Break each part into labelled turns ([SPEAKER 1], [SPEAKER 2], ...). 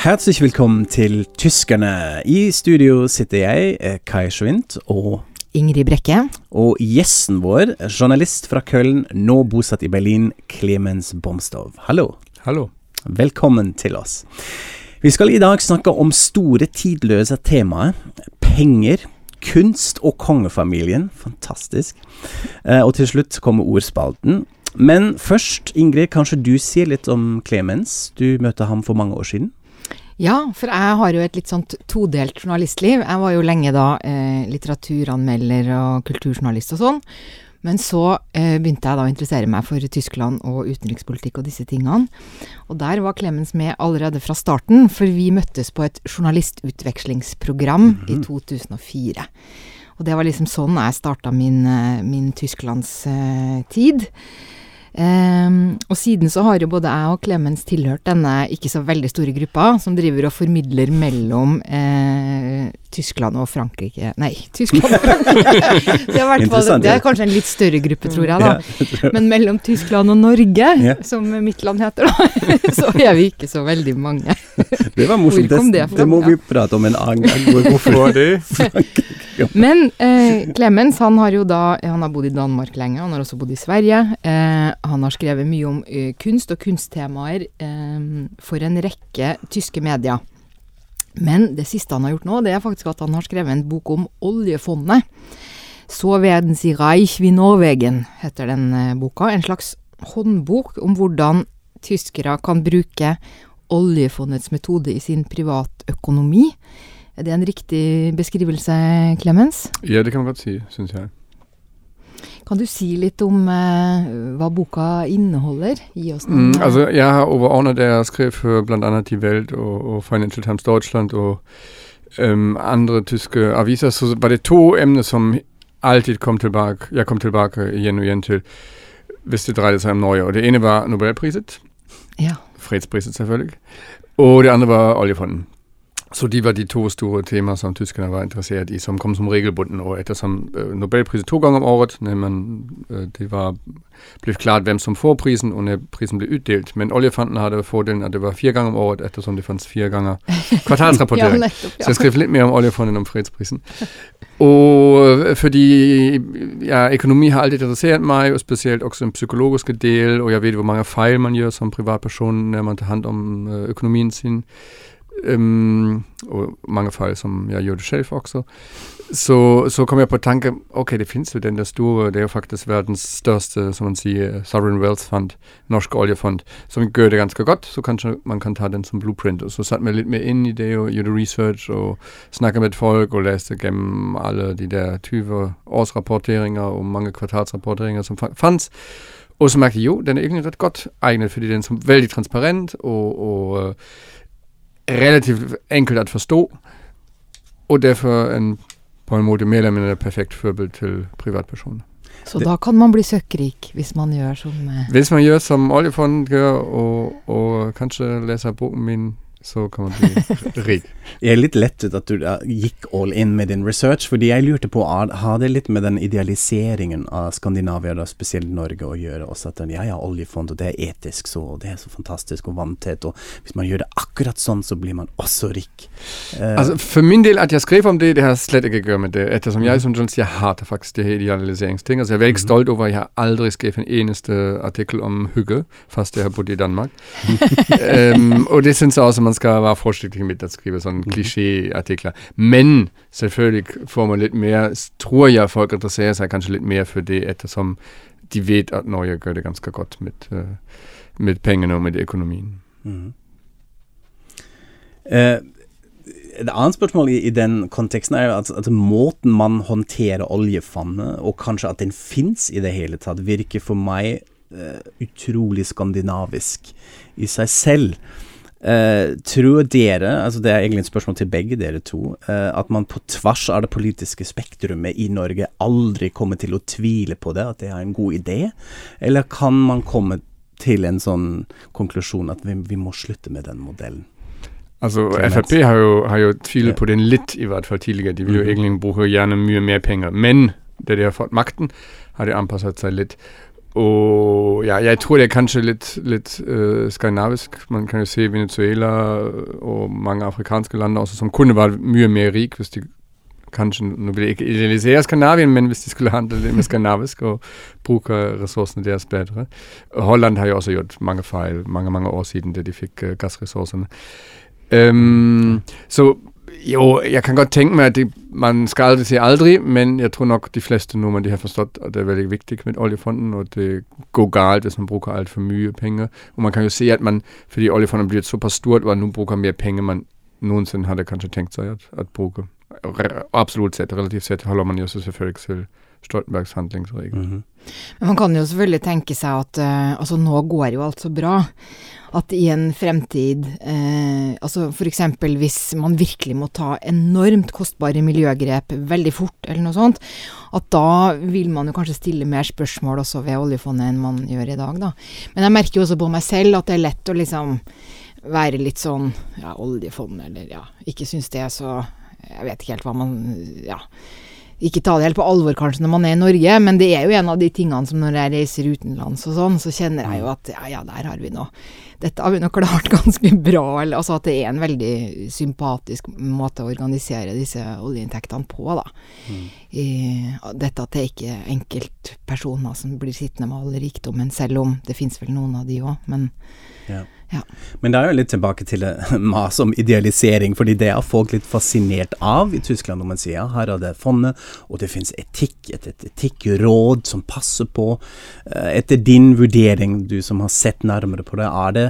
[SPEAKER 1] Herzlich willkommen til Tyskerne. I studio sitter jeg, eh, Kai Schwint, og
[SPEAKER 2] Ingrid Brekke.
[SPEAKER 1] Og gjesten vår, journalist fra Köln, nå bosatt i Berlin, Clemens Bomstov. Hallo.
[SPEAKER 3] Hallo.
[SPEAKER 1] Velkommen til oss. Vi skal i dag snakke om store, tidløse temaer. Penger, kunst og kongefamilien. Fantastisk. Eh, og til slutt kommer ordspalten. Men først, Ingrid, kanskje du sier litt om Clemens. Du møtte ham for mange år siden.
[SPEAKER 2] Ja, for jeg har jo et litt sånt todelt journalistliv. Jeg var jo lenge da eh, litteraturanmelder og kulturjournalist og sånn. Men så eh, begynte jeg da å interessere meg for Tyskland og utenrikspolitikk og disse tingene. Og der var Clemens med allerede fra starten, for vi møttes på et journalistutvekslingsprogram mm -hmm. i 2004. Mhm. Og det var liksom sånn jeg starta min, eh, min tysklandstid. Eh, Um, og siden så har jo både jeg og Clemens tilhørt denne ikke så veldig store gruppa som driver og formidler mellom eh, Tyskland og Frankrike Nei, Tyskland og Frankrike! det, er fall, det, er kanskje en litt større gruppe, tror jeg, da. Men mellom Tyskland og Norge, ja. som mitt land heter, da, så er vi ikke så veldig mange.
[SPEAKER 1] det var morsomt. Det, det, må vi prate om en annen gang.
[SPEAKER 3] Hvorfor var det?
[SPEAKER 2] Men eh, Clemens han har jo da Han har bodd i Danmark lenge, han har også bodd i Sverige. Eh, han har skrevet mye om eh, kunst og kunsttemaer um, for en rekke tyske medier. Men det siste han har gjort nå, det er faktisk at han har skrevet en bok om oljefondet. Så werden sie reich wie Norwegen, heter den uh, boka. En slags håndbok om hvordan tyskere kan bruke oljefondets metode i sin privatøkonomi. Er det en riktig beskrivelse, Clemens?
[SPEAKER 3] Ja, det kan man godt si, syns jeg.
[SPEAKER 2] Kan du si litt om eh, hva boka inneholder? Gi oss
[SPEAKER 3] noen mm, altså, Jeg har overordnet der skrevet for bl.a. Die Welt og, og Financial Times Deutschland og um, andre tyske aviser. Så var det to emner som alltid kom tilbake, jeg kom tilbake igjen og igjen til hvis det dreide seg om Norge. Og det ene var Nobelpriset.
[SPEAKER 2] Ja.
[SPEAKER 3] Fredspriset, selvfølgelig. Og det andre var oljefonden. De var de to store temaer som tyskerne var interessert i, som kom som regelbunden. Og ettersom uh, Nobelprisen to ganger om året, men uh, det var blitt klart hvem som får prisen, og når prisen ble utdelt. Men oljefonden hadde fordelen at det var fire ganger om året, ettersom det fantes fire ganger kvartalsrapportering. ja, nettopp, ja. Så jeg skrev litt mer om oljefonden om fredsprisen. Og øh, fordi ja, økonomi har alltid interessert meg, og spesielt også den psykologiske del, og jeg vet hvor mange feil man gjør som privatperson når man tar hånd om økonomien sin. Og mange feil som jeg gjør det selv også. Så, så kom jeg på tanke ok, det finnes jo den der store, det er jo faktisk verdens som man sier, sovereign wealth fund, norsk oljefond, som gjør det ganske godt. Så kanskje man kan ta den som blueprint. Og så satte vi litt mer inn i det og gjorde research og snakket med folk og leste gjennom alle de der 20 årsrapporteringer og mange kvartalsrapporteringer som fantes. Og så merket jeg jo, den er egentlig rett godt egnet, fordi den er veldig transparent og, og relativt enkelt at forstå, og derfor en, på en måte mer eller mindre perfekt forbilde til privatpersoner.
[SPEAKER 2] Så da kan man bli søkkrik, hvis man gjør som eh,
[SPEAKER 3] Hvis man gjør som oljefondet gjør, og, og kanskje leser boken min så kan man bli rik.
[SPEAKER 1] jeg er litt lettet at du gikk all in med din research, fordi jeg lurte på har det litt med den idealiseringen av Skandinavia, da spesielt Norge, å gjøre også? At ja, ja, oljefond, og det er etisk så, og det er så fantastisk og vanntett, og hvis man gjør det akkurat sånn, så blir man også rik.
[SPEAKER 3] Uh, altså, for min del, at jeg skrev om det, det har slett ikke å gjøre med det, ettersom jeg mhm. som journalist, jeg hater faktisk det idealiseringsting. Altså, jeg er veldig mm. stolt over at jeg aldri skrevet en eneste artikkel om hygge, fast jeg har bodd i Danmark. um, og det syns jeg også man man skal være forsiktig med å skrive sånne mhm. klisjéartikler. Men selvfølgelig får man litt mer Tror jeg folk interesserer seg kanskje litt mer for det, ettersom de vet at Norge gjør det ganske godt med, uh, med pengene og med økonomien. Mm.
[SPEAKER 1] Eh, et annet spørsmål i, i, den konteksten er at, at måten man håndterer oljefondet, og kanskje at den fins i det hele tatt, virker for meg uh, utrolig skandinavisk i seg selv. Uh, tror dere, altså det er egentlig et spørsmål til begge dere to, uh, at man på tvers av det politiske spektrumet i Norge aldri kommer til å tvile på det, at det er en god idé? Eller kan man komme til en sånn konklusjon at vi, vi må slutte med den modellen?
[SPEAKER 3] Altså, Frp har jo, har jo tvilet på den litt, i hvert fall tidligere. De vil jo mm. egentlig bruke gjerne mye mer penger. Men da de har fått makten, har de anpasset seg litt. Og ja, jeg tror det er kanskje litt, litt uh, skandinavisk. Man kan jo se Venezuela og mange afrikanske land også, som kunne vært mye mer rik hvis de kanskje Nå vil jeg ikke idealisere Skandinavien, men hvis de skulle handle litt med skandinavisk og bruke ressursene deres bedre. Holland har jo også gjort mange feil mange mange år siden da de fikk uh, gassressursene. Um, så jo, jeg kan godt tenke meg at det, man skal aldrig sige aldri, men jeg tror nok de fleste nordmenn de har forstått at det er veldig viktig med oljefonden, og det går galt hvis man bruker altfor mye penger. Og man kan jo se at man, fordi oljefonden blir så stort, og nu bruker mer penger man noensinne hadde kanskje tenkt seg at bruke. Absolut sett, relativt sett holder man jo selvfølgelig til Stoltenbergs handlingsregel. Mm -hmm.
[SPEAKER 2] Men man kan jo selvfølgelig tenke seg at uh, altså nå går jo alt så bra at i en fremtid, uh, altså f.eks. hvis man virkelig må ta enormt kostbare miljøgrep veldig fort, eller noe sånt, at da vil man jo kanskje stille mer spørsmål også ved oljefondet enn man gjør i dag, da. Men jeg merker jo også på meg selv at det er lett å liksom være litt sånn ja, oljefond, eller ja, ikke synes det er så Jeg vet ikke helt hva man Ja ikke ta det helt på alvor kanskje når man er i Norge, men det er jo en av de tingene som når jeg reiser utenlands og sånn, så kjenner jeg jo at ja, ja, der har vi noe Dette har vi nå klart ganske bra. Eller, altså at det er en veldig sympatisk måte å organisere disse oljeinntektene på, da. Mm. I, dette at det er ikke enkeltpersoner som blir sittende med all rikdommen, selv om det fins vel noen av de òg, men
[SPEAKER 1] ja. Ja. Men det er jo litt tilbake til mas om idealisering, fordi det er folk litt fascinert av i Tyskland når man sier ja, her er det fondet, og det finnes etikk, et, et etikkråd som passer på. Eh, etter din vurdering, du som har sett nærmere på det, er det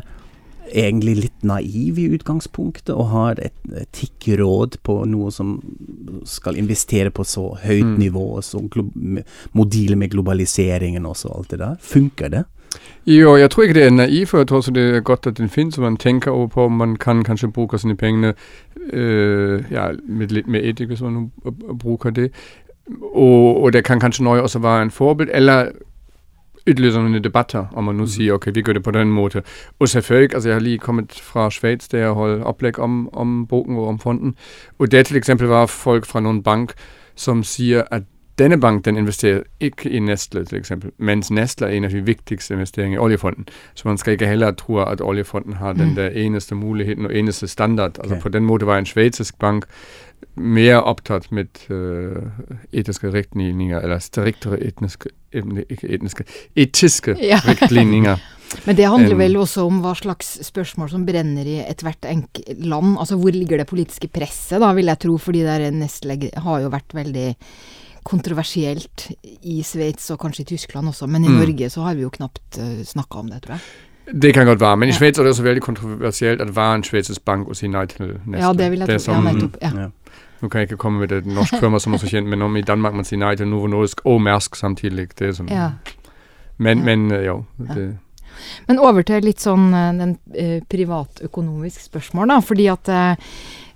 [SPEAKER 1] egentlig litt naiv i utgangspunktet å ha et etikkråd på noe som skal investere på så høyt mm. nivå, så må deale med globaliseringen og så alt det der. Funker det?
[SPEAKER 3] Jo, jeg tror ikke det er naivt, jeg tror også det er godt at den finnes, og man tenker over på om man kan kanskje bruke sine pengene øh, ja, med litt mer etikk, hvis man bruker det. Og, og, det kan kanskje nøye også være en forbilde, eller utløsende debatter, om man nå mm. sier ok, vi gjør det på den måten. Og selvfølgelig, altså jeg har lige kommet fra Sveits der jeg holdt opplegg om, om boken og om fonden, og det til eksempel var folk fra noen bank som sier at denne bank den investerer ikke i Nestle, f.eks., mens Nestle er en av de viktigste investeringene i oljefonden. Så man skal ikke heller tro at oljefonden har den mm. der eneste muligheten og eneste standard. Altså okay. På den måten var en sveitsisk bank mer opptatt med uh, etiske riktlinjer, eller striktere etniske, etniske, etiske ja. riktlinjer.
[SPEAKER 2] Men det handler vel også om hva slags spørsmål som brenner i ethvert land. Altså hvor ligger det politiske presset, da, vil jeg tro, fordi Nestle har jo vært veldig kontroversielt i Sveits og kanskje i Tyskland også, men i mm. Norge så har vi jo knapt uh, eh, snakka om det, tror jeg.
[SPEAKER 3] Det kan godt være, men i Sveits er det også veldig kontroversielt at være en sveitsisk bank og si nei til Nestle.
[SPEAKER 2] Ja, det vil jeg tro. Ja, nettopp. Ja. ja.
[SPEAKER 3] Nå kan jeg ikke komme med et norsk firma som er så kjent, men om i Danmark man sier nei til Novo Nordisk og Mersk samtidig, det er sånn ja. Men, men eh, jo. Det.
[SPEAKER 2] Men over til litt sånn eh, den eh, privatøkonomisk spørsmål, da. Fordi at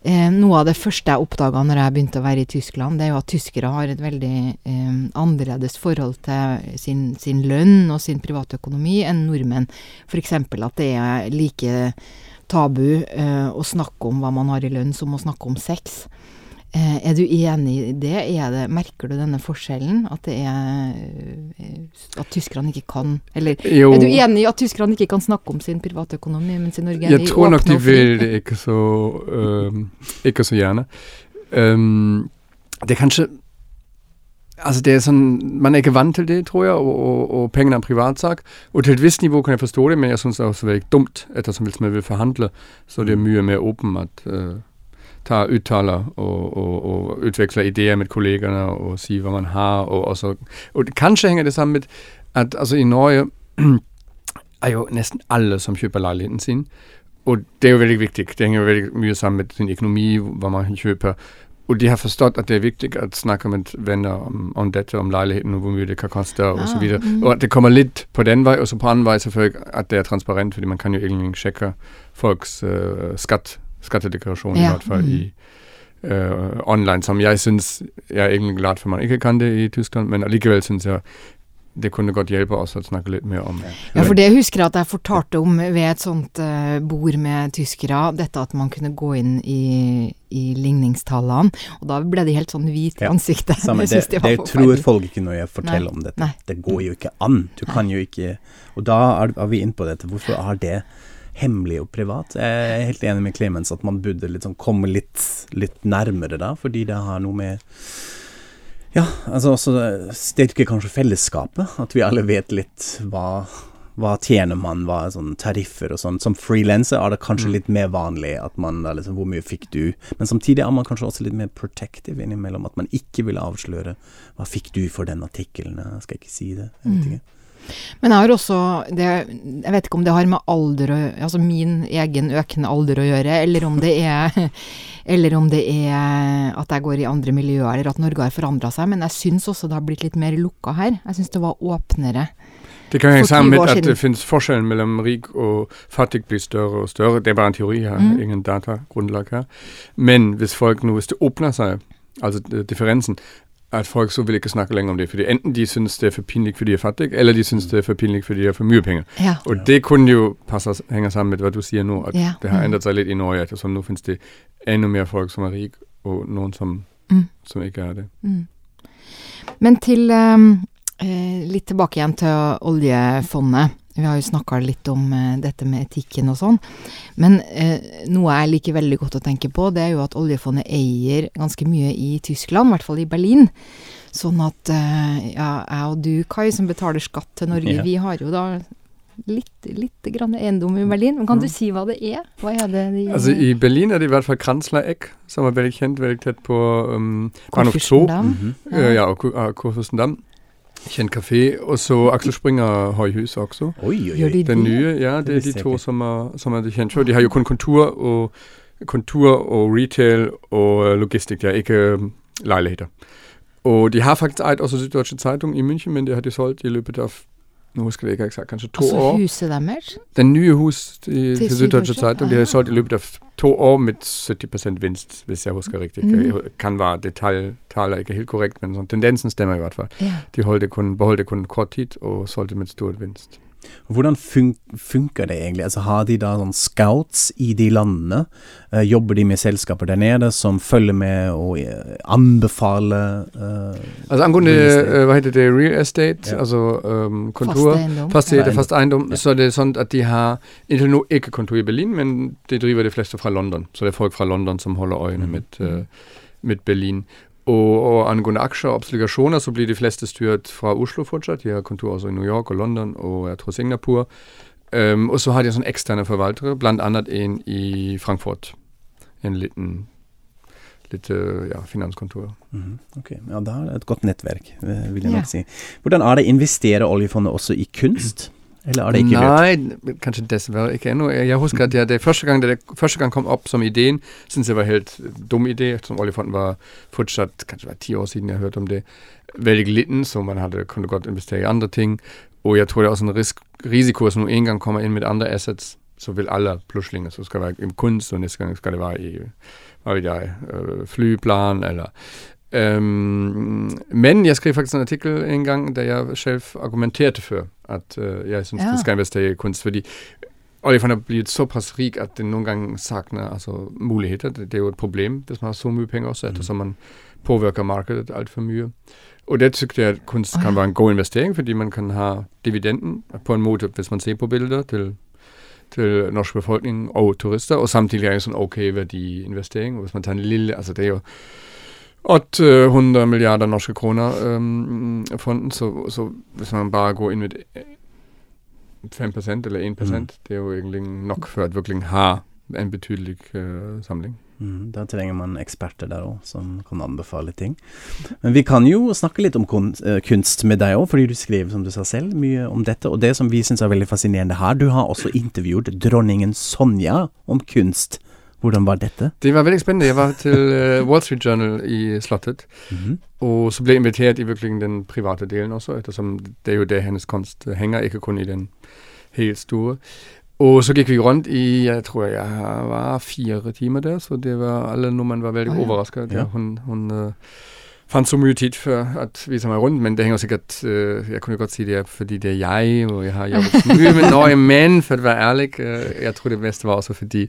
[SPEAKER 2] eh, noe av det første jeg oppdaga når jeg begynte å være i Tyskland, det er jo at tyskere har et veldig eh, annerledes forhold til sin, sin, lønn og sin privatøkonomi enn nordmenn. F.eks. at det er like tabu eh, å snakke om hva man har i lønn, som å snakke om sex. Eh, er du enig i det? det? Merker du denne forskjellen? At det er eh, At tyskerne ikke kan Eller jo. er du enig i at tyskerne ikke kan snakke om sin privatøkonomi, mens i Norge
[SPEAKER 3] er Jeg tror nok de vil det ikke så, um, ikke så gjerne. Um, det er kanskje Altså det er sånn, Man er ikke vant til det, tror jeg, og, og, og pengene er en privatsak. Og til et visst nivå kan jeg forstå det, men jeg syns det er også veldig dumt, ettersom hvis man vil forhandle, så det er mye mer åpen at uh, tar uttaler og, og, og, utveksler ideer med kollegene og sier hva man har. Og, også, og kanskje henger det sammen med at altså, i Norge er jo nesten alle som kjøper leiligheten sin. Og det er jo veldig viktig. Det henger veldig mye sammen med sin økonomi, hva man kjøper. Og de har forstått at det er viktig å snakke med venner om, om dette, om leiligheten og hvor mye det kan koste og så ah, videre. Mm. Og at det kommer litt på den vei, og så på annen vei selvfølgelig at det er transparent, fordi man kan jo egentlig sjekke folks uh, skatt skattedeklarasjon, ja. i hvert fall i uh, online, som jeg syns Jeg er egentlig glad for man ikke kan det i Tyskland, men allikevel syns jeg det kunne godt hjelpe oss å snakke litt mer om. det.
[SPEAKER 2] Ja, for det husker jeg at jeg fortalte om ved et sånt uh, bord med tyskere, dette at man kunne gå inn i, i ligningstallene, og da ble de helt sånn hvite i
[SPEAKER 1] Ja,
[SPEAKER 2] ansiktet.
[SPEAKER 1] Samme, det,
[SPEAKER 2] det,
[SPEAKER 1] det tror folk ikke når jeg forteller
[SPEAKER 2] Nei,
[SPEAKER 1] om dette.
[SPEAKER 2] nei.
[SPEAKER 1] Det går jo ikke an. Du kan jo ikke Og da er, er vi inne på dette. Hvorfor er det hemmelig og privat? Jeg er helt enig med Clemens at man burde liksom komme litt, litt nærmere da, fordi det har noe med Ja, altså også styrker kanskje fellesskapet. At vi alle vet litt hva hva tjener man, hva er sånn tariffer og sånn. Som frilanser er det kanskje
[SPEAKER 3] Mm.
[SPEAKER 1] litt mer vanlig at man liksom Hvor mye fikk du? Men samtidig er man kanskje også litt mer protective innimellom. At man ikke vil avsløre hva fikk du for den artikkelen. Jeg skal ikke si det. Jeg vet
[SPEAKER 2] Mm.
[SPEAKER 1] ikke.
[SPEAKER 2] Men jeg har også det, Jeg vet ikke om det har med alder å Altså min egen økende alder å gjøre, eller om det er Eller om det er at jeg går i andre miljøer, eller at Norge har forandra seg. Men jeg syns også det har blitt litt mer lukka her. Jeg syns det var åpnere.
[SPEAKER 3] Det kan henge sammen med at det finnes forskjellen mellom rik og fattig blir større og større. Det er bare en teori, her,
[SPEAKER 2] Mm.
[SPEAKER 3] ingen datagrunnlag her. Men hvis folk nå, hvis det åpner seg, altså differensen, at folk så vil ikke snakke lenger om det. fordi enten de syns det er for pinlig fordi de er fattige, eller de syns det er for pinlig fordi de har for mye penger.
[SPEAKER 2] Ja.
[SPEAKER 3] Og det kunne jo passe, henge sammen med hva du sier nå, at
[SPEAKER 2] Ja.
[SPEAKER 3] det har
[SPEAKER 2] Mm.
[SPEAKER 3] endret seg litt i Norge. ettersom Nå finnes det enda mer folk som er rike, og noen som,
[SPEAKER 2] Mm.
[SPEAKER 3] som ikke er det.
[SPEAKER 2] Mm. Men til ehm, eh, Litt tilbake igjen til oljefondet. Vi har jo snakka litt om eh, dette med etikken og sånn. Men eh, noe jeg liker veldig godt å tenke på, det er jo at oljefondet eier ganske mye i Tyskland, i hvert fall i Berlin. Sånn at eh, ja, jeg og du, Kai, som betaler skatt til Norge,
[SPEAKER 1] Ja.
[SPEAKER 2] vi har jo da litt, litt grann eiendom i Berlin. Men kan
[SPEAKER 3] Mm.
[SPEAKER 2] du si hva det er? Hva er det de
[SPEAKER 3] Altså I Berlin er det i hvert fall Kranzler Eck, som er veldig kjent, veldig tett på um, Bahnhof Zoo.
[SPEAKER 2] Kurfürstendamm?
[SPEAKER 1] Mhm.
[SPEAKER 3] Ja, ja og og Kurfürstendamm. Kjent kafé. Og så Axel Springer højhus også.
[SPEAKER 1] Oi, oi,
[SPEAKER 2] Gjør
[SPEAKER 1] oi.
[SPEAKER 2] de
[SPEAKER 3] Den
[SPEAKER 2] det?
[SPEAKER 3] nye, ja,
[SPEAKER 1] Det
[SPEAKER 3] det er
[SPEAKER 1] visste
[SPEAKER 3] de
[SPEAKER 1] jeg
[SPEAKER 3] to
[SPEAKER 1] ikke.
[SPEAKER 3] som er, som er det kjent for. De har jo kun kontor og, kontor og retail og øh, logistikk, ja, ikke um, leiligheter. Og de har faktisk eid også Süddeutsche Zeitung i München, men det har de solgt i løpet av nå husker jeg ikke eksakt, kanskje to
[SPEAKER 2] Altså
[SPEAKER 3] år.
[SPEAKER 2] huset deres?
[SPEAKER 3] Den nye hus i,
[SPEAKER 2] Til
[SPEAKER 3] til Süddeutsche
[SPEAKER 2] Süddeutsche?
[SPEAKER 3] Zeitung, de har solgt i løpet av to år med 70 vinst, hvis jeg husker riktig. Mm. Kan være detaljtaler ikke helt korrekt, men sånn, tendensen stemmer i hvert fall.
[SPEAKER 2] Ja.
[SPEAKER 3] De holdt kun, beholdt kun kort tid og solgte med stor vinst.
[SPEAKER 1] Hvordan fun funker det egentlig? Altså Har de da sånn scouts i de landene? Eh, jobber de med selskaper der nede som følger med og eh, anbefaler eh,
[SPEAKER 3] Altså angående, øh, hva heter det, real estate,
[SPEAKER 1] Ja.
[SPEAKER 3] altså øhm,
[SPEAKER 2] Fast eiendom.
[SPEAKER 3] fast eiendom,
[SPEAKER 1] Ja.
[SPEAKER 3] så er det sånn at de har inntil nå ikke kontor i Berlin, men de driver de fleste fra London. Så det er folk fra London som holder øynene
[SPEAKER 1] mm.
[SPEAKER 3] med, uh, med Berlin. Og, og angående aksjer og obligasjoner, så blir de fleste styrt fra Oslo fortsatt. De har kontor også i New York og London og jeg tror Singapore. Um, og så har de sånn eksterne forvaltere, annet en i Frankfurt. En liten, litt ja, finanskontor.
[SPEAKER 1] Mhm, Ok, ja da er det et godt nettverk, eh, vil jeg
[SPEAKER 2] Ja.
[SPEAKER 1] nok si. Hvordan er det, å investere oljefondet også i kunst? Eller er det ikke?
[SPEAKER 3] Nei, kanskje dessverre ikke ennå. Jeg husker at jeg, det første gang det første gang kom opp som ideen, syntes jeg var helt dum idé. Som oljefonden var fortsatt kanskje var ti år siden jeg hørte om det. Veldig liten, så man hadde, kunne godt investere i andre ting. Og jeg tror det er også en risk, risiko som en gang kommer inn med andre assets, så vil alle plutselig så skal det være i kunst, og neste gang skal det være i hva vet jeg, øh, flyplan eller Øhm, men jeg skrev faktisk en artikkel en gang der jeg selv argumenterte for at øh, jeg syns
[SPEAKER 2] Ja.
[SPEAKER 3] du skal investere i kunst. Fordi oljefondet er blitt såpass rik at det noen gang savner altså, muligheter. Det, det er jo et problem hvis man har så mye penger også, ettersom man påvirker markedet altfor mye. Og det synes jeg at kunst kan være en god investering, fordi man kan ha dividenden på en måte, hvis man ser på bilder, til, til norsk befolkning og turister, og samtidig er det en sånn ok verdiinvestering. Og hvis man tar en lille, altså det er jo 800 milliarder norske kroner um, fonden, så, så hvis man bare går inn med 5 eller 1
[SPEAKER 1] Mm.
[SPEAKER 3] det er jo egentlig nok for at virkelig har en betydelig uh, samling.
[SPEAKER 1] Mm, Da trenger man eksperter der òg, som kan anbefale ting. Men vi kan jo snakke litt om kun, kunst med deg òg, fordi du skriver, som du sa selv, mye om dette. Og det som vi syns er veldig fascinerende her, du har også intervjuet dronningen Sonja om kunst. Hvordan var dette?
[SPEAKER 3] Det var veldig spennende. Jeg var til uh, Wall Street Journal i Slottet,
[SPEAKER 1] Mhm.
[SPEAKER 3] og så ble jeg invitert i virkelig den private delen også, ettersom det er jo der hennes kunst henger, ikke kun i den helt store. Og så gikk vi rundt i jeg tror jeg var fire timer der, så det var alle nordmenn var veldig
[SPEAKER 2] ah, ja.
[SPEAKER 3] overrasket.
[SPEAKER 1] Ja.
[SPEAKER 3] Hun, hun, øh, fant så mye tid for å vise meg rundt, men det henger sikkert uh, Jeg kunne godt si det er fordi det er jeg, og jeg har jobbet mye med Norge. Men for å være ærlig, uh, jeg tror det meste var også fordi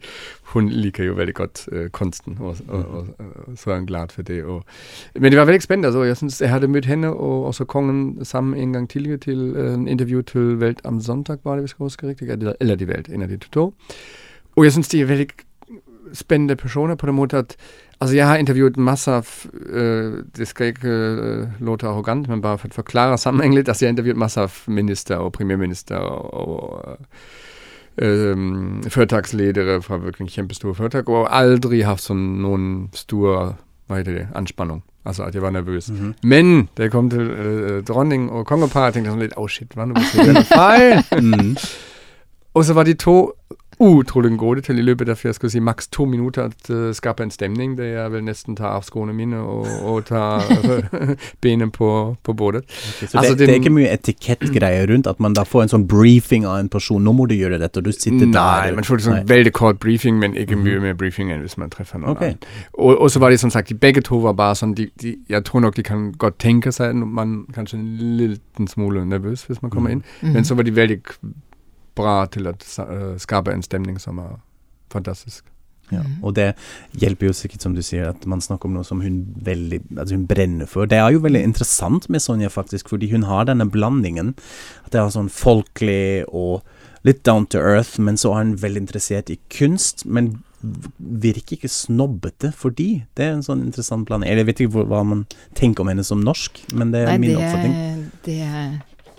[SPEAKER 3] hun liker jo veldig godt uh, kunsten, og, og, og, og, så er hun glad for det. men det var veldig spennende. Altså, jeg synes jeg hadde møtt henne og også kongen sammen en gang tidligere til en intervju til Welt am Sonntag, var det, hvis jeg husker riktig. Eller De Welt, en av de to. Og jeg syns de er veldig spennende personer på den måten at Altså, jeg har intervjuet masse av øh, Det skal ikke øh, låte arrogant, men bare for å forklare sammenhengen litt. Altså, jeg har intervjuet masse av minister og premierminister og, og øh, foretaksledere fra virkelig kjempestore foretak, og aldri hatt sånn noen store hva heter det, anspanning. Altså at jeg var nervøs. Mm -hmm. Men da jeg kom til øh, dronning og kongepar, tenkte jeg sånn litt Å, oh, shit, hva nå hvis jeg gjør feil? mm. Og så var de to utrolig gode til i løpet av jeg skal si, maks to minutter å uh, skape en stemning der jeg vil nesten ta av skoene mine og, og ta benet på, på bordet.
[SPEAKER 1] Okay, så altså, det, det, er ikke mye etikettgreier rundt at man da får en sånn briefing av en person 'Nå må du gjøre dette', og du sitter
[SPEAKER 3] nei,
[SPEAKER 1] der.
[SPEAKER 3] Nei, man får en sånn veldig kort briefing, men ikke mye mer briefing enn hvis man treffer noen okay. Og, og, så var det som sagt, de begge to var bare sånn de, de, Jeg tror nok de kan godt tenke seg at man kanskje en liten smule nervøs hvis man kommer inn, mm. men så var de veldig bra til å uh, skape en stemning som er fantastisk.
[SPEAKER 1] Ja, og det hjelper jo sikkert, som du sier, at man snakker om noe som hun veldig altså hun brenner for. Det er jo veldig interessant med Sonja, faktisk, fordi hun har denne blandingen. At det er sånn folkelig og litt down to earth, men så er hun veldig interessert i kunst. Men virker ikke snobbete fordi det er en sånn interessant blanding. Jeg vet ikke hva man tenker om henne som norsk, men det er Nei, min det, oppfatning.
[SPEAKER 2] Det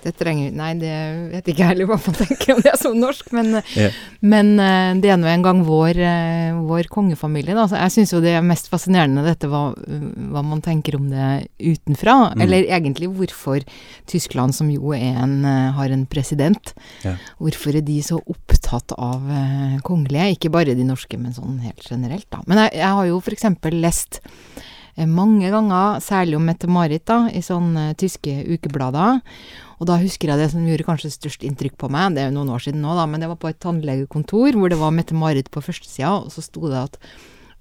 [SPEAKER 2] det trenger Nei, det vet ikke jeg heller hva man tenker om det er som norsk, men, yeah. men eh, det er nå en gang vår, eh, vår kongefamilie, da. Så jeg syns jo det er mest fascinerende dette hva, hva man tenker om det utenfra. Mm. Eller egentlig hvorfor Tyskland, som jo en, eh, har en president, yeah. hvorfor er de så opptatt av kongelige? Ikke bare de norske, men sånn helt generelt, da. Men jeg, jeg har jo f.eks. lest mange ganger, særlig om Mette-Marit, da, i sånne tyske ukeblader. Og da husker jeg det som gjorde kanskje størst inntrykk på meg, det er jo noen år siden nå, da, men det var på et tannlegekontor hvor det var Mette-Marit på førstesida, og så sto det at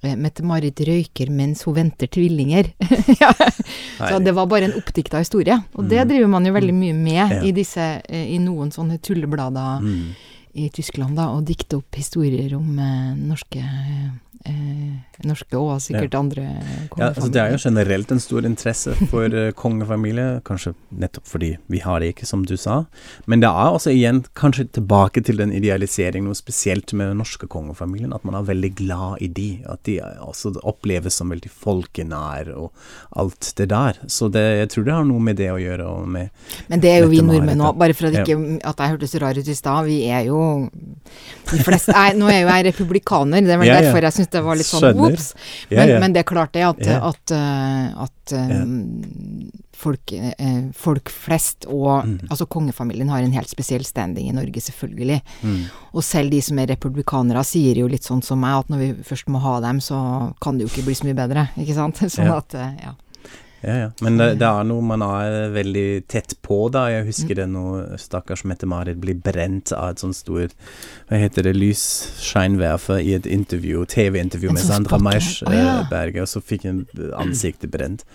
[SPEAKER 2] eh, Mette-Marit røyker mens hun venter tvillinger. ja. Så det var bare en oppdikta historie. Og det mm. driver man jo veldig mye med ja. i disse, eh, i noen sånne tulleblader mm. i Tyskland, da, å dikte opp historier om eh, norske eh, norske og sikkert ja. andre kongefamilier. Ja,
[SPEAKER 1] altså det er jo generelt en stor interesse for uh, kongefamilie, kanskje nettopp fordi vi har det ikke, som du sa. Men det er også igjen kanskje tilbake til den idealiseringen, noe spesielt med den norske kongefamilien, at man er veldig glad i de. At de også oppleves som veldig folkenær og alt det der. Så det, jeg tror det har noe med det å gjøre. Med,
[SPEAKER 2] Men det er jo vi nordmenn òg, bare for at, ikke, at jeg hørtes rar ut i stad. Vi er jo de fleste, jeg, Nå er jo jeg republikaner, det er vel ja, derfor jeg syns det var litt sånn ops. Men, ja, ja. men, det er klart det at, at, at, at um, folk, eh, folk, flest og mm. altså kongefamilien har en helt spesiell standing i Norge, selvfølgelig. Mm. Og selv de som er republikanere sier jo litt sånn som meg, at når vi først må ha dem, så kan det jo ikke bli så mye bedre, ikke sant. Sånn at, eh, ja.
[SPEAKER 1] Ja, ja. Men det, det, er noe man er veldig tett på, da. Jeg husker mm. det når stakkars Mette-Marit blir brent av et sånt stort Hva heter det, lysskeinwerfer i et intervju, TV-intervju med Sandra Meischberger, oh, ja. og så fikk hun ansiktet brent.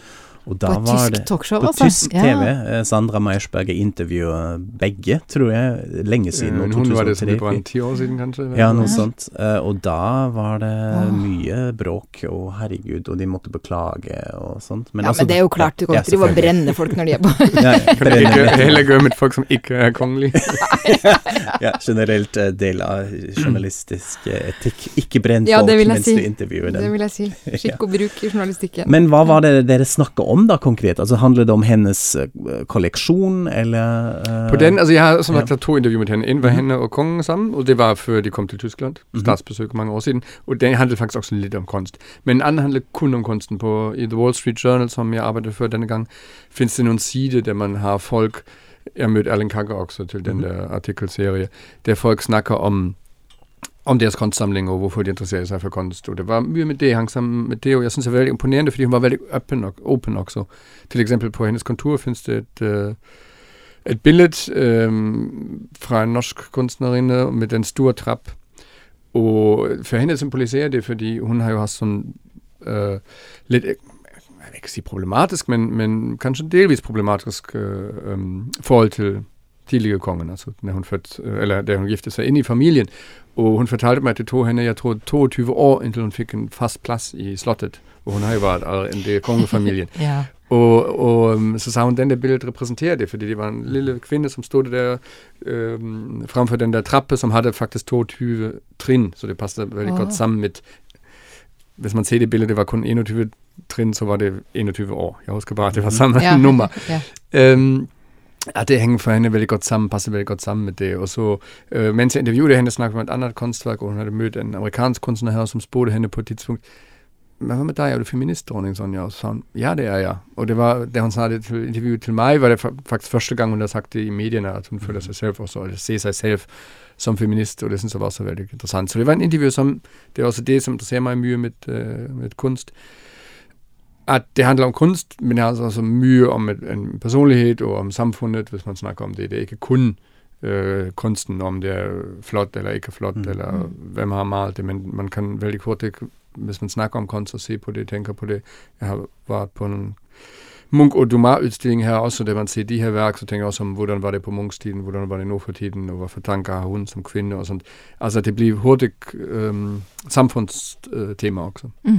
[SPEAKER 1] Og da
[SPEAKER 2] på
[SPEAKER 1] var
[SPEAKER 2] tysk talkshow,
[SPEAKER 1] altså? På tysk. TV. Ja. Sandra Meyersberger intervjuet begge, tror jeg, lenge siden.
[SPEAKER 3] Ja, hun var det som det var en ti år siden, kanskje?
[SPEAKER 1] Ja, noe sånt. Eh, og da var det mye bråk, og herregud, og de måtte beklage og sånt.
[SPEAKER 2] Men, ja, altså, men det er jo klart, du kan ikke drive og brenne folk når de er på
[SPEAKER 3] ja, ikke Heller gøy med folk som ikke er kongelige.
[SPEAKER 1] ja, generelt eh, del av journalistisk etikk. Ikke brenn folk mens si. du intervjuer dem.
[SPEAKER 2] Det vil jeg si. Skikk og bruk i journalistikken.
[SPEAKER 1] Men hva var det dere snakka om? Om da konkret? Altså Handler det om hennes uh, kolleksjon, eller
[SPEAKER 3] uh, På den, altså Jeg har som sagt ja. to intervjuer med henne. En var mm -hmm. henne og kongen sammen, og det var før de kom til Tyskland. -hmm. Statsbesøk mange år siden. Og den handlet faktisk også litt om kunst. Men den andre handler kun om kunsten. På, I The Wall Street Journal, som jeg arbeidet for denne gang, fins det noen sider der man har folk Jeg møtte Erling Kagger også til den mm -hmm. der artikkelserie, der folk snakker om om deres kunstsamling og hvorfor de interesserer seg for kunst. Og det var mye med det hang sammen med det, og jeg syns det er veldig imponerende, fordi hun var veldig open, og, open også. Til eksempel på hennes kontor finnes det et, uh, et bilde um, fra en norsk kunstnerinne med en stor trapp. Og for henne symboliserer det, fordi hun har jo hatt sånn uh, litt ikke si problematisk, men, men kanskje delvis problematisk uh, um, forhold til tidligere kongen, altså da hun, født, hun giftet seg inn i familien. Og hun fortalte meg det tok henne jeg tror 22 år inntil hun fikk en fast plass i Slottet. Og hun har jo vært en del kongefamilien.
[SPEAKER 2] ja.
[SPEAKER 3] Og, og, så sa hun den der bildet representerer det, fordi det var en lille kvinne som stod der um, framfor den der trappe som hadde faktisk 22 trinn, så det passet veldig oh. godt sammen med Hvis man ser det bildet, det var kun 21 trinn, så var det 21 år. Jeg husker bare at det var samme ja. nummer. ja. Um, ja, det henger for henne veldig godt sammen, passer veldig godt sammen med det. Og så, øh, mens jeg interviewet henne, snakket om et andet kunstverk, og hun hadde mødt en amerikansk kunstner her, som spurgte henne på et tidspunkt, men hva med deg, er du feminist, dronning Sonja? Og så hun, ja, det er jeg. Og det var, da hun sa det til intervjuet til meg, var det faktisk første gang hun hadde sagt det i mediene, at hun føler seg selv også, eller ser seg selv som feminist, og det synes jeg var også veldig interessant. Så det var en intervju som, det er også det som interesserer meg mye med, uh, med kunst, at det handler om kunst, men det handler også mye om et, en personlighet og om samfunnet, hvis man snakker om det. Det er ikke kun øh, kunsten, om det er flott eller ikke flott, mm. eller mm. hvem har malt det, men man kan veldig hurtigt, hvis man snakker om kunst og se på det, tenker på det. Jeg har vært på en Munch- og Dumas-utstilling her også, der man ser de her verk, så tenker jeg også om hvordan var det på Munchs tiden, hvordan var det nå for tiden, og hva for tanker har hun som kvinne og sånt. Altså det blir hurtig øh, samfunnstema også. Mm.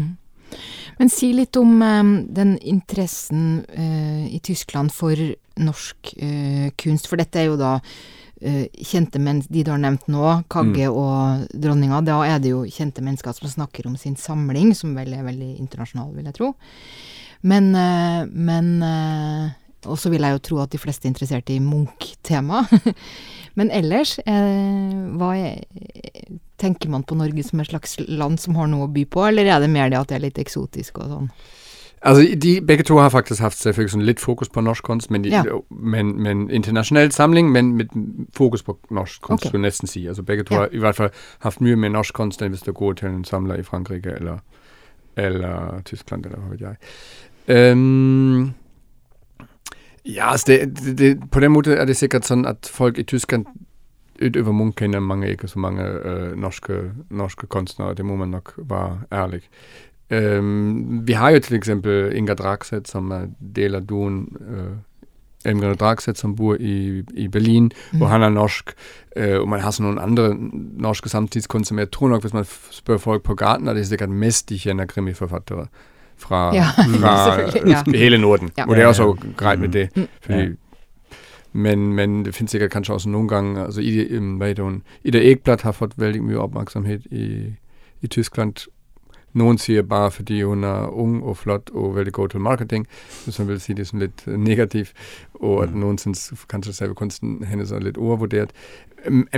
[SPEAKER 2] Men si litt om um, den interessen uh, i Tyskland for norsk uh, kunst, for dette er jo da kjente menn, de du har nevnt nå, Kagge mm. og dronninga, da er det jo kjente mennesker som snakker om sin samling, som vel er veldig internasjonal, vil jeg tro. Men, men Og så vil jeg jo tro at de fleste er interessert i Munch-tema. men ellers, hva er Tenker man på Norge som et slags land som har noe å by på, eller er det mer det at det er litt eksotisk og sånn?
[SPEAKER 3] Altså, de, begge to har faktisk hatt selvfølgelig sånn litt fokus på norsk kunst, men, ja. men, men internasjonal samling, men med fokus på norsk kunst, okay. skulle jeg nesten si. Altså, begge to ja. har i hvert fall hatt mye mer norsk kunst enn hvis du går til en samler i Frankrike eller, eller Tyskland, eller hva vet jeg. Um, ja, altså det, det, det, på den måten er det sikkert sånn at folk i Tyskland utover Munch kjenner mange ikke så mange uh, norske, norske kunstnere. Det må man nok være ærlig. Um, vi har jo til eksempel Inga Dragseth, som er del av duoen uh, Inga Dragseth, som bor i, i Berlin, mm. og han er norsk. Uh, og man har så noen andre norske samtidskunstnere. Jeg tror nok, hvis man spør folk på gaten, er det sikkert mest de kjenner krimiforfattere fra, ja, fra ja. hele Norden. Ja. Og det er også greit med det. Mm. fordi men, men det finnes sikkert kanskje også noen ganger altså Ida, um, Ida Ekblad har fått veldig mye oppmerksomhet i, i Tyskland. Noen sier bare fordi hun er ung og flott og veldig god til marketing, hvis man vil si det sånn litt negativt, og at mm. noen syns kanskje selve kunsten hennes er litt overvurdert.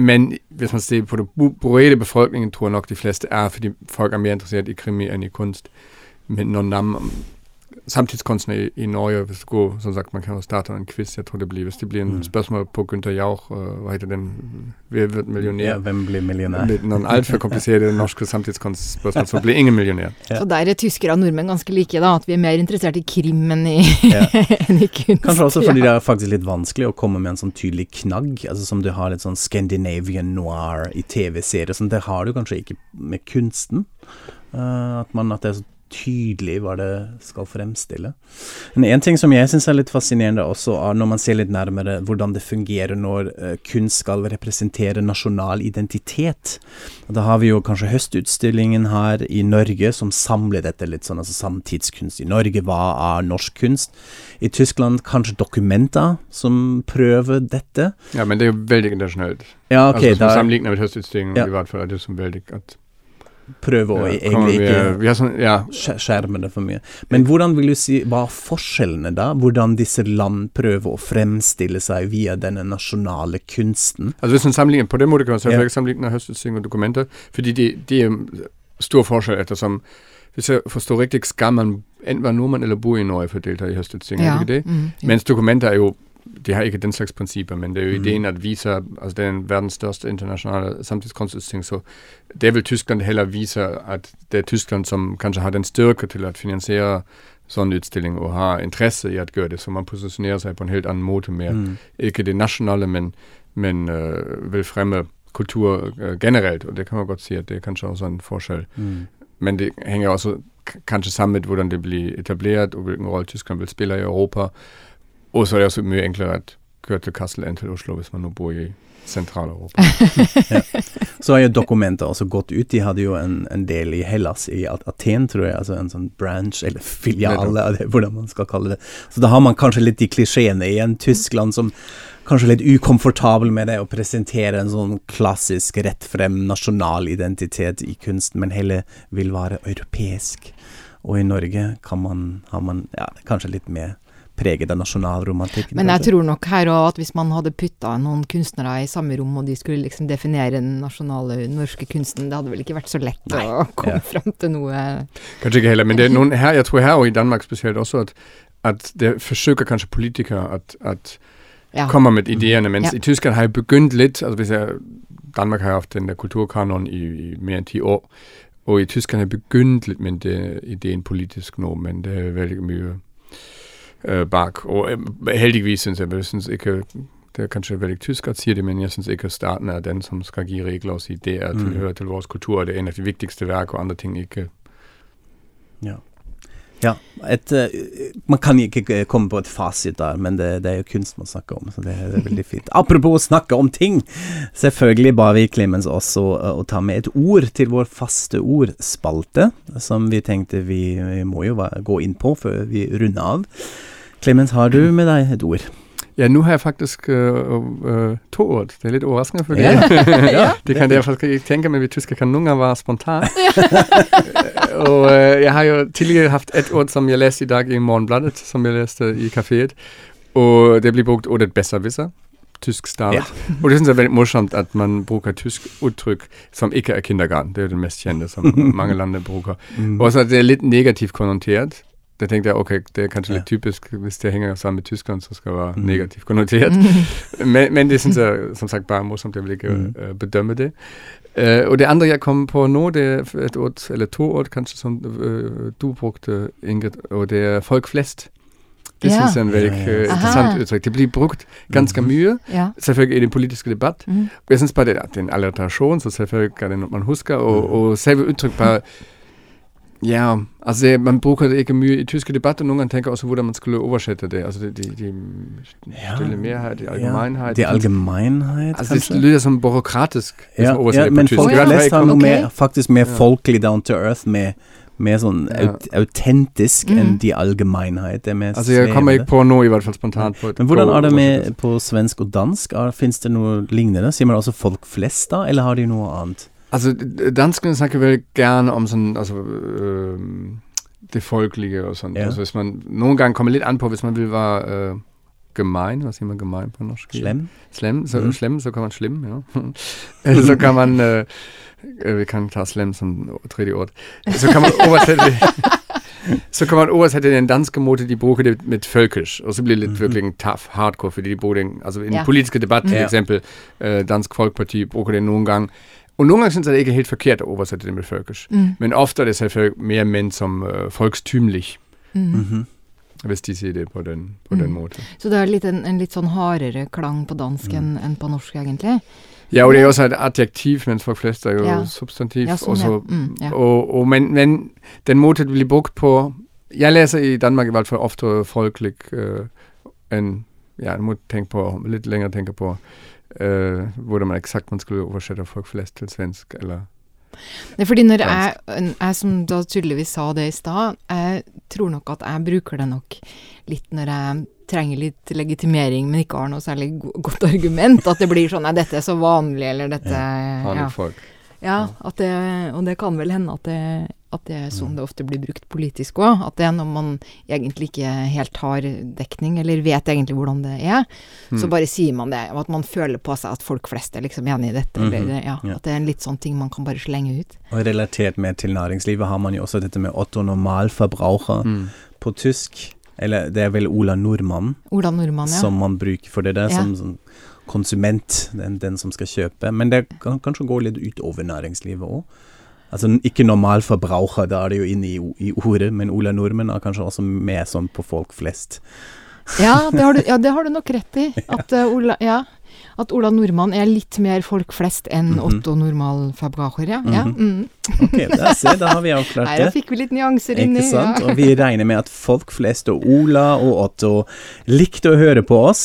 [SPEAKER 3] Men hvis man ser på den brede befolkningen, tror jeg nok de fleste er fordi folk er mer interessert i krimi enn i kunst. Men noen navn samtidskunstner i, i Norge, hvis det går, som sagt, man kan jo starte en quiz, jeg tror det blir, hvis det blir en mm. spørsmål på Günther Jauch, uh, hva heter den, hvem blir millionær?
[SPEAKER 1] Ja, hvem blir millionær?
[SPEAKER 3] Med noen altfor kompliserte norske samtidskunstspørsmål, så blir ingen millionær.
[SPEAKER 2] Ja. Så der er tyskere og nordmenn ganske like, da, at vi er mer interessert i krim enn i, ja. enn i kunst.
[SPEAKER 1] Kanskje også fordi det er faktisk litt vanskelig å komme med en sånn tydelig knagg, altså som du har litt sånn Scandinavian noir i TV-serier, sånn, det har du kanskje ikke med kunsten. Uh, at, man, at det er så tydelig hva det skal fremstille. Men en ting som jeg syns er litt fascinerende også, er når man ser litt nærmere hvordan det fungerer når uh, kunst skal representere nasjonal identitet. Da har vi jo kanskje høstutstillingen her i Norge som samler dette litt sånn, altså samtidskunst i Norge. Hva er norsk kunst? I Tyskland kanskje dokumenter som prøver dette.
[SPEAKER 3] Ja, men det er jo veldig internasjonalt.
[SPEAKER 1] Ja, ok. Altså,
[SPEAKER 3] Sammenlignet med høstutstillingen ja. i hvert fall er det som veldig at
[SPEAKER 1] prøve å ja, egentlig ikke sånn, ja. skjerme det for mye. Men hvordan vil du si, hva er forskjellene da? Hvordan disse land prøver å fremstille seg via denne nasjonale kunsten?
[SPEAKER 3] Altså Hvis man sammenligner på den måten, kan man selvfølgelig ja. sammenligne høstutstilling og dokumenter, fordi det, det er stor forskjell ettersom hvis jeg forstår riktig, skal man enten være nordmann eller bo i Norge for å delta i høstutstilling, ja. det? Mm, ja. Mens dokumenter er jo de har ikke den slags prinsipper, men det er jo mm. ideen at vise altså Det er verdens største internasjonale samtidskunstutstilling, så det vil Tyskland heller vise at det er Tyskland som kanskje har den styrke til å finansiere sånn utstilling og har interesse i å gjøre det. Så man posisjonerer seg på en helt annen måte med mm. ikke det nasjonale, men, men uh, vil fremme kultur uh, generelt. Og det kan man godt si at det er kanskje også en forskjell. Mm. Men det henger også kanskje sammen med hvordan det blir etablert, og hvilken rolle Tyskland vil spille i Europa. Og så er det også mye enklere å kjøre til Kassel enn til Oslo hvis man nå bor i Sentral-Europa.
[SPEAKER 1] Så har jo dokumenter også gått ut. De hadde jo en, en del i Hellas, i At- Aten, tror jeg. Altså en sånn branch, eller filiale, hvordan man skal kalle det. Så da har man kanskje litt de klisjeene igjen. Tyskland som kanskje litt ukomfortabel med det å presentere en sånn klassisk rett frem nasjonal identitet i kunsten, men heller vil være europeisk. Og i Norge kan man, har man ja, kanskje litt mer preget av nasjonalromantikken.
[SPEAKER 2] Men jeg
[SPEAKER 1] kanskje.
[SPEAKER 2] tror nok her òg at hvis man hadde putta noen kunstnere i samme rom, og de skulle liksom definere den nasjonale norske kunsten, det hadde vel ikke vært så lett å komme
[SPEAKER 1] Ja.
[SPEAKER 2] fram til noe
[SPEAKER 3] Kanskje ikke heller, men det er noen her, jeg tror her og i Danmark spesielt også, at, at det forsøker kanskje politikere at, at
[SPEAKER 2] ja.
[SPEAKER 3] kommer med ideene, mens
[SPEAKER 2] Ja.
[SPEAKER 3] i Tyskland har jeg begynt litt altså hvis jeg, Danmark har hatt den der kulturkanonen i, i mer enn ti år, og i Tyskland har jeg begynt litt med det, ideen politisk nå, men det er veldig mye øh, bak. Og øh, heldigvis syns jeg, synes ikke det er kanskje veldig tysk at sier det, men jeg syns ikke staten er den som skal gi regler og si det er
[SPEAKER 1] Mm.
[SPEAKER 3] tilhører til vår kultur, og det er en av de viktigste verk, og andre ting ikke.
[SPEAKER 1] Ja, et, eh, man kan ikke komme på et fasit der, men det, det er jo kunst man snakker om, så det, det er veldig fint. Apropos å snakke om ting, selvfølgelig ba vi Clemens også eh, å ta med et ord til vår faste ordspalte, som vi tenkte vi, vi må jo gå inn på før vi runder av. Clemens, har du med deg et ord?
[SPEAKER 3] Ja, nå har jeg faktisk øh, øh, to ord. Det er litt overraskende for
[SPEAKER 1] Ja.
[SPEAKER 3] ja. Det kan jeg faktisk ikke tenke, men vi tyskere kan noen ganger være spontane. og øh, jeg har jo tidligere hatt et ord som jeg leste i dag i Morgenbladet, som jeg leste i kafeet. Og det blir brukt ordet besserwisser. Tysk stavet. Og det syns jeg er veldig morsomt at man bruker tysk uttrykk som ikke er kindergarten. Det er jo det mest kjente som mange land bruker.
[SPEAKER 1] Mm.
[SPEAKER 3] Også at det er litt negativt konnotert. Da tenkte jeg ok, det er kanskje
[SPEAKER 1] Ja.
[SPEAKER 3] litt typisk hvis det henger sammen med Tyskland, så skal det være
[SPEAKER 1] Mm.
[SPEAKER 3] negativt konnotert. Men, men det syns jeg som sagt bare er morsomt. Jeg vil ikke
[SPEAKER 1] Mm.
[SPEAKER 3] øh, bedømme det. Eh, og det andre jeg kom på nå, det er et ord, eller to ord kanskje, som øh, du brukte, Ingrid, og det er folk flest. Det
[SPEAKER 2] Ja.
[SPEAKER 3] synes jeg er en veldig
[SPEAKER 1] Ja, ja.
[SPEAKER 3] øh, interessant
[SPEAKER 2] Aha.
[SPEAKER 3] uttrykk. Det blir brukt ganske
[SPEAKER 1] Mhm.
[SPEAKER 3] mye,
[SPEAKER 2] Ja.
[SPEAKER 3] selvfølgelig i den politiske debatt.
[SPEAKER 2] Mm.
[SPEAKER 3] Og jeg syns bare det, at det er en alliterasjon, så selvfølgelig er det noe man husker. Og,
[SPEAKER 1] Mhm.
[SPEAKER 3] og selve uttrykk bare Ja, altså det, man bruker det ikke mye i tyske debatter. Noen ganger tenker også hvordan man skulle oversette det. Altså de, de, de
[SPEAKER 1] Ja.
[SPEAKER 3] stille merhet, de
[SPEAKER 1] Ja,
[SPEAKER 3] allgemeinheit.
[SPEAKER 1] De allgemeinheit,
[SPEAKER 3] Altså det
[SPEAKER 1] kanskje?
[SPEAKER 3] lyder som byråkratisk.
[SPEAKER 1] Ja,
[SPEAKER 3] man oversetter
[SPEAKER 1] ja,
[SPEAKER 3] det
[SPEAKER 1] men folk flest har noe mer, faktisk mer
[SPEAKER 3] Ja.
[SPEAKER 1] folkelig down to earth, med, mer sånn
[SPEAKER 3] Ja.
[SPEAKER 1] aut autentisk
[SPEAKER 2] Mm.
[SPEAKER 1] enn de allgemeinheit. Det mer
[SPEAKER 3] Altså jeg kommer ikke på noe, i hvert fall spontant. på
[SPEAKER 1] Men hvordan er det med på svensk og dansk? Fins det noe lignende? Sier man også folk flest da, eller har de noe annet?
[SPEAKER 3] Altså, d- danskene snakker veldig gjerne om sånn altså, øh, det folkelige og sånn.
[SPEAKER 1] Ja.
[SPEAKER 3] Altså, hvis man noen ganger kommer litt an på hvis man vil være øh, gemein. Hva sier man gemein på norsk?
[SPEAKER 1] Slem?
[SPEAKER 3] Slem, så,
[SPEAKER 1] Mhm.
[SPEAKER 3] slem, så kan man slim, ja. Så kan man øh, Vi kan ta slem som tredje ord. Så kan man oversette det Så kan man oversette den danske måte de bruker det med følkers, og så blir det litt
[SPEAKER 1] Mhm.
[SPEAKER 3] virkelig tough, hardcore, fordi de bruker den altså i den
[SPEAKER 2] Ja.
[SPEAKER 3] politiske debatt, for
[SPEAKER 1] Ja.
[SPEAKER 3] eksempel øh, Dansk Folkeparti bruker det noen gang. Og noen ganger syns jeg det ikke er helt forkert å oversette det med følkers.
[SPEAKER 2] Mm.
[SPEAKER 3] Men ofte er det selvfølgelig mer ment som uh, folkstymlig,
[SPEAKER 2] Mm.
[SPEAKER 1] -hmm.
[SPEAKER 3] hvis de sier det på den, på den
[SPEAKER 2] Mm.
[SPEAKER 3] måten.
[SPEAKER 2] Så det er litt en, en litt sånn hardere klang på dansk
[SPEAKER 1] Mm.
[SPEAKER 2] enn en på norsk, egentlig?
[SPEAKER 3] Ja, og det er også et adjektiv, mens folk flest er jo
[SPEAKER 2] Ja.
[SPEAKER 3] substantiv.
[SPEAKER 2] Ja, sånn,
[SPEAKER 3] og
[SPEAKER 2] ja. Mm, ja.
[SPEAKER 3] Og, og, men, men den måten det blir brukt på Jeg leser i Danmark i hvert fall ofte folkelig uh, enn Ja, jeg må tenke på, litt lenger tenke på øh, hvordan man eksakt man skulle oversette folk flest til svensk, eller
[SPEAKER 2] Det er fordi når jeg, jeg som da tydeligvis sa det i stad, jeg tror nok at jeg bruker det nok litt når jeg trenger litt legitimering, men ikke har noe særlig godt argument. At det blir sånn Nei, dette er så vanlig, eller dette Ja.
[SPEAKER 3] Ja,
[SPEAKER 2] ja at det, og det kan vel hende at det, at det er sånn det ofte blir brukt politisk òg. At det er når man egentlig ikke helt har dekning, eller vet egentlig hvordan det er, så
[SPEAKER 3] Mm.
[SPEAKER 2] bare sier man det. Og at man føler på seg at folk flest er liksom enig i dette.
[SPEAKER 1] Mhm,
[SPEAKER 2] Eller ja,
[SPEAKER 1] ja.
[SPEAKER 2] at det er en litt sånn ting man kan bare slenge ut.
[SPEAKER 1] Og relatert med til næringslivet har man jo også dette med Otto Normalverbraucher
[SPEAKER 3] Mm.
[SPEAKER 1] på tysk. Eller det er vel Ola Nordmann
[SPEAKER 2] Ola Nordmann, ja.
[SPEAKER 1] som man bruker for det der,
[SPEAKER 2] Ja.
[SPEAKER 1] som, som konsument, den, den som skal kjøpe. Men det kan kanskje gå litt utover næringslivet òg. Altså ikke normalforbraucher, da er det jo inne i, i ordet, men Ola Nordmann er kanskje også med sånn på folk flest.
[SPEAKER 2] Ja, det har du, ja, det har du nok rett i. At, uh, Ola, ja, at Ola Nordmann er litt mer folk flest enn
[SPEAKER 1] Mhm.
[SPEAKER 2] Otto Normalfabracher, ja. ja. Mm.
[SPEAKER 1] Ok, da, se, da har vi avklart
[SPEAKER 2] Nei,
[SPEAKER 1] det.
[SPEAKER 2] da fikk vi litt nyanser inni.
[SPEAKER 1] Ikke sant?
[SPEAKER 2] Ja.
[SPEAKER 1] Og vi regner med at folk flest og Ola og Otto likte å høre på oss.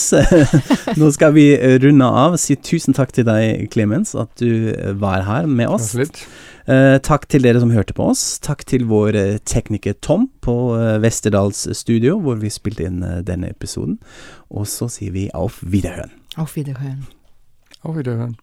[SPEAKER 1] Nå skal vi runde av. Si tusen takk til deg, Clemens, at du var her med oss.
[SPEAKER 3] Absolutt.
[SPEAKER 1] Eh, takk til dere som hørte på oss. Takk til vår eh, tekniker Tom på eh, Westerdals studio, hvor vi spilte inn denne episoden. Og så sier vi auf Wiederhøen.
[SPEAKER 2] Auf Wiederhören.
[SPEAKER 3] Auf Wiederhören.